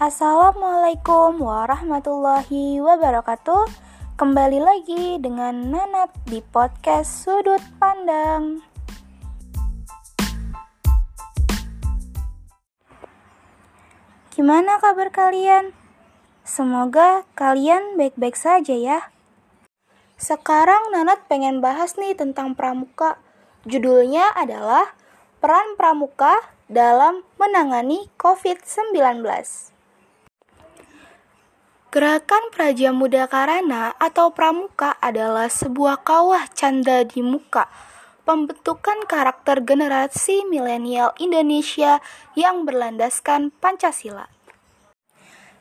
Assalamualaikum warahmatullahi wabarakatuh. Kembali lagi dengan Nanat di podcast Sudut Pandang. Gimana kabar kalian? Semoga kalian baik-baik saja ya. Sekarang Nanat pengen bahas nih tentang pramuka. Judulnya adalah Peran Pramuka dalam menangani COVID-19. Gerakan Praja Muda Karana atau Pramuka adalah sebuah kawah canda di muka, pembentukan karakter generasi milenial Indonesia yang berlandaskan Pancasila.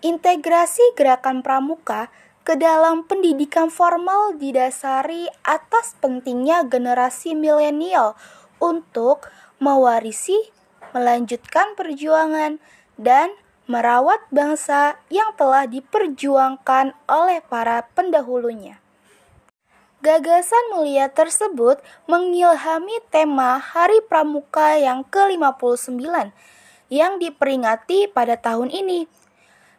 Integrasi gerakan Pramuka ke dalam pendidikan formal didasari atas pentingnya generasi milenial untuk mewarisi, melanjutkan perjuangan, dan merawat bangsa yang telah diperjuangkan oleh para pendahulunya. Gagasan mulia tersebut mengilhami tema Hari Pramuka yang ke-59 yang diperingati pada tahun ini,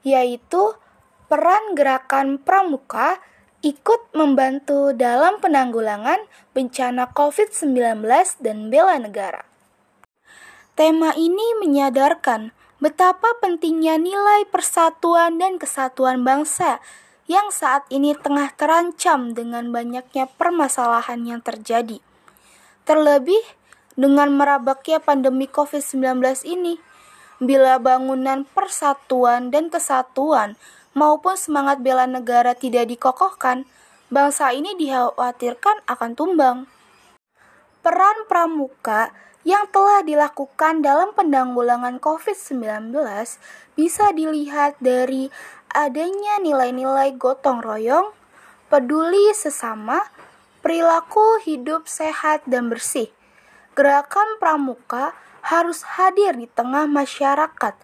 yaitu peran gerakan pramuka ikut membantu dalam penanggulangan bencana COVID-19 dan bela negara. Tema ini menyadarkan betapa pentingnya nilai persatuan dan kesatuan bangsa yang saat ini tengah terancam dengan banyaknya permasalahan yang terjadi. Terlebih dengan merabaknya pandemi COVID-19 ini, bila bangunan persatuan dan kesatuan maupun semangat bela negara tidak dikokohkan, bangsa ini dikhawatirkan akan tumbang. Peran pramuka yang telah dilakukan dalam penanggulangan COVID-19 bisa dilihat dari adanya nilai-nilai gotong royong, peduli sesama, perilaku hidup sehat dan bersih. Gerakan pramuka harus hadir di tengah masyarakat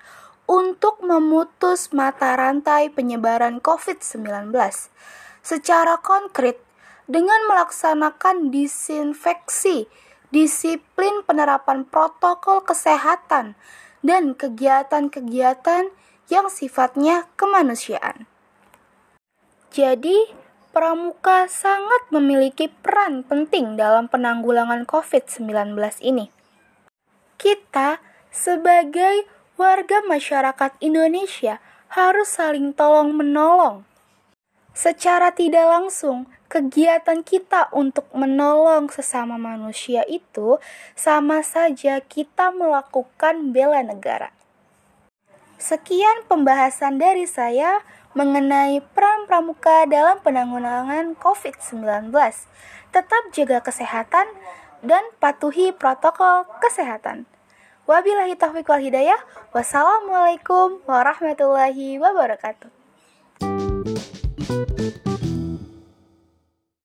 untuk memutus mata rantai penyebaran COVID-19 secara konkret dengan melaksanakan disinfeksi disiplin penerapan protokol kesehatan, dan kegiatan-kegiatan yang sifatnya kemanusiaan. Jadi, pramuka sangat memiliki peran penting dalam penanggulangan COVID-19 ini. Kita, sebagai warga masyarakat Indonesia, harus saling tolong-menolong. Secara tidak langsung, kegiatan kita untuk menolong sesama manusia itu sama saja kita melakukan bela negara. Sekian pembahasan dari saya mengenai peran pramuka dalam penanggulangan COVID-19. Tetap jaga kesehatan dan patuhi protokol kesehatan. Wabillahi taufiq wal hidayah. Wassalamualaikum warahmatullahi wabarakatuh.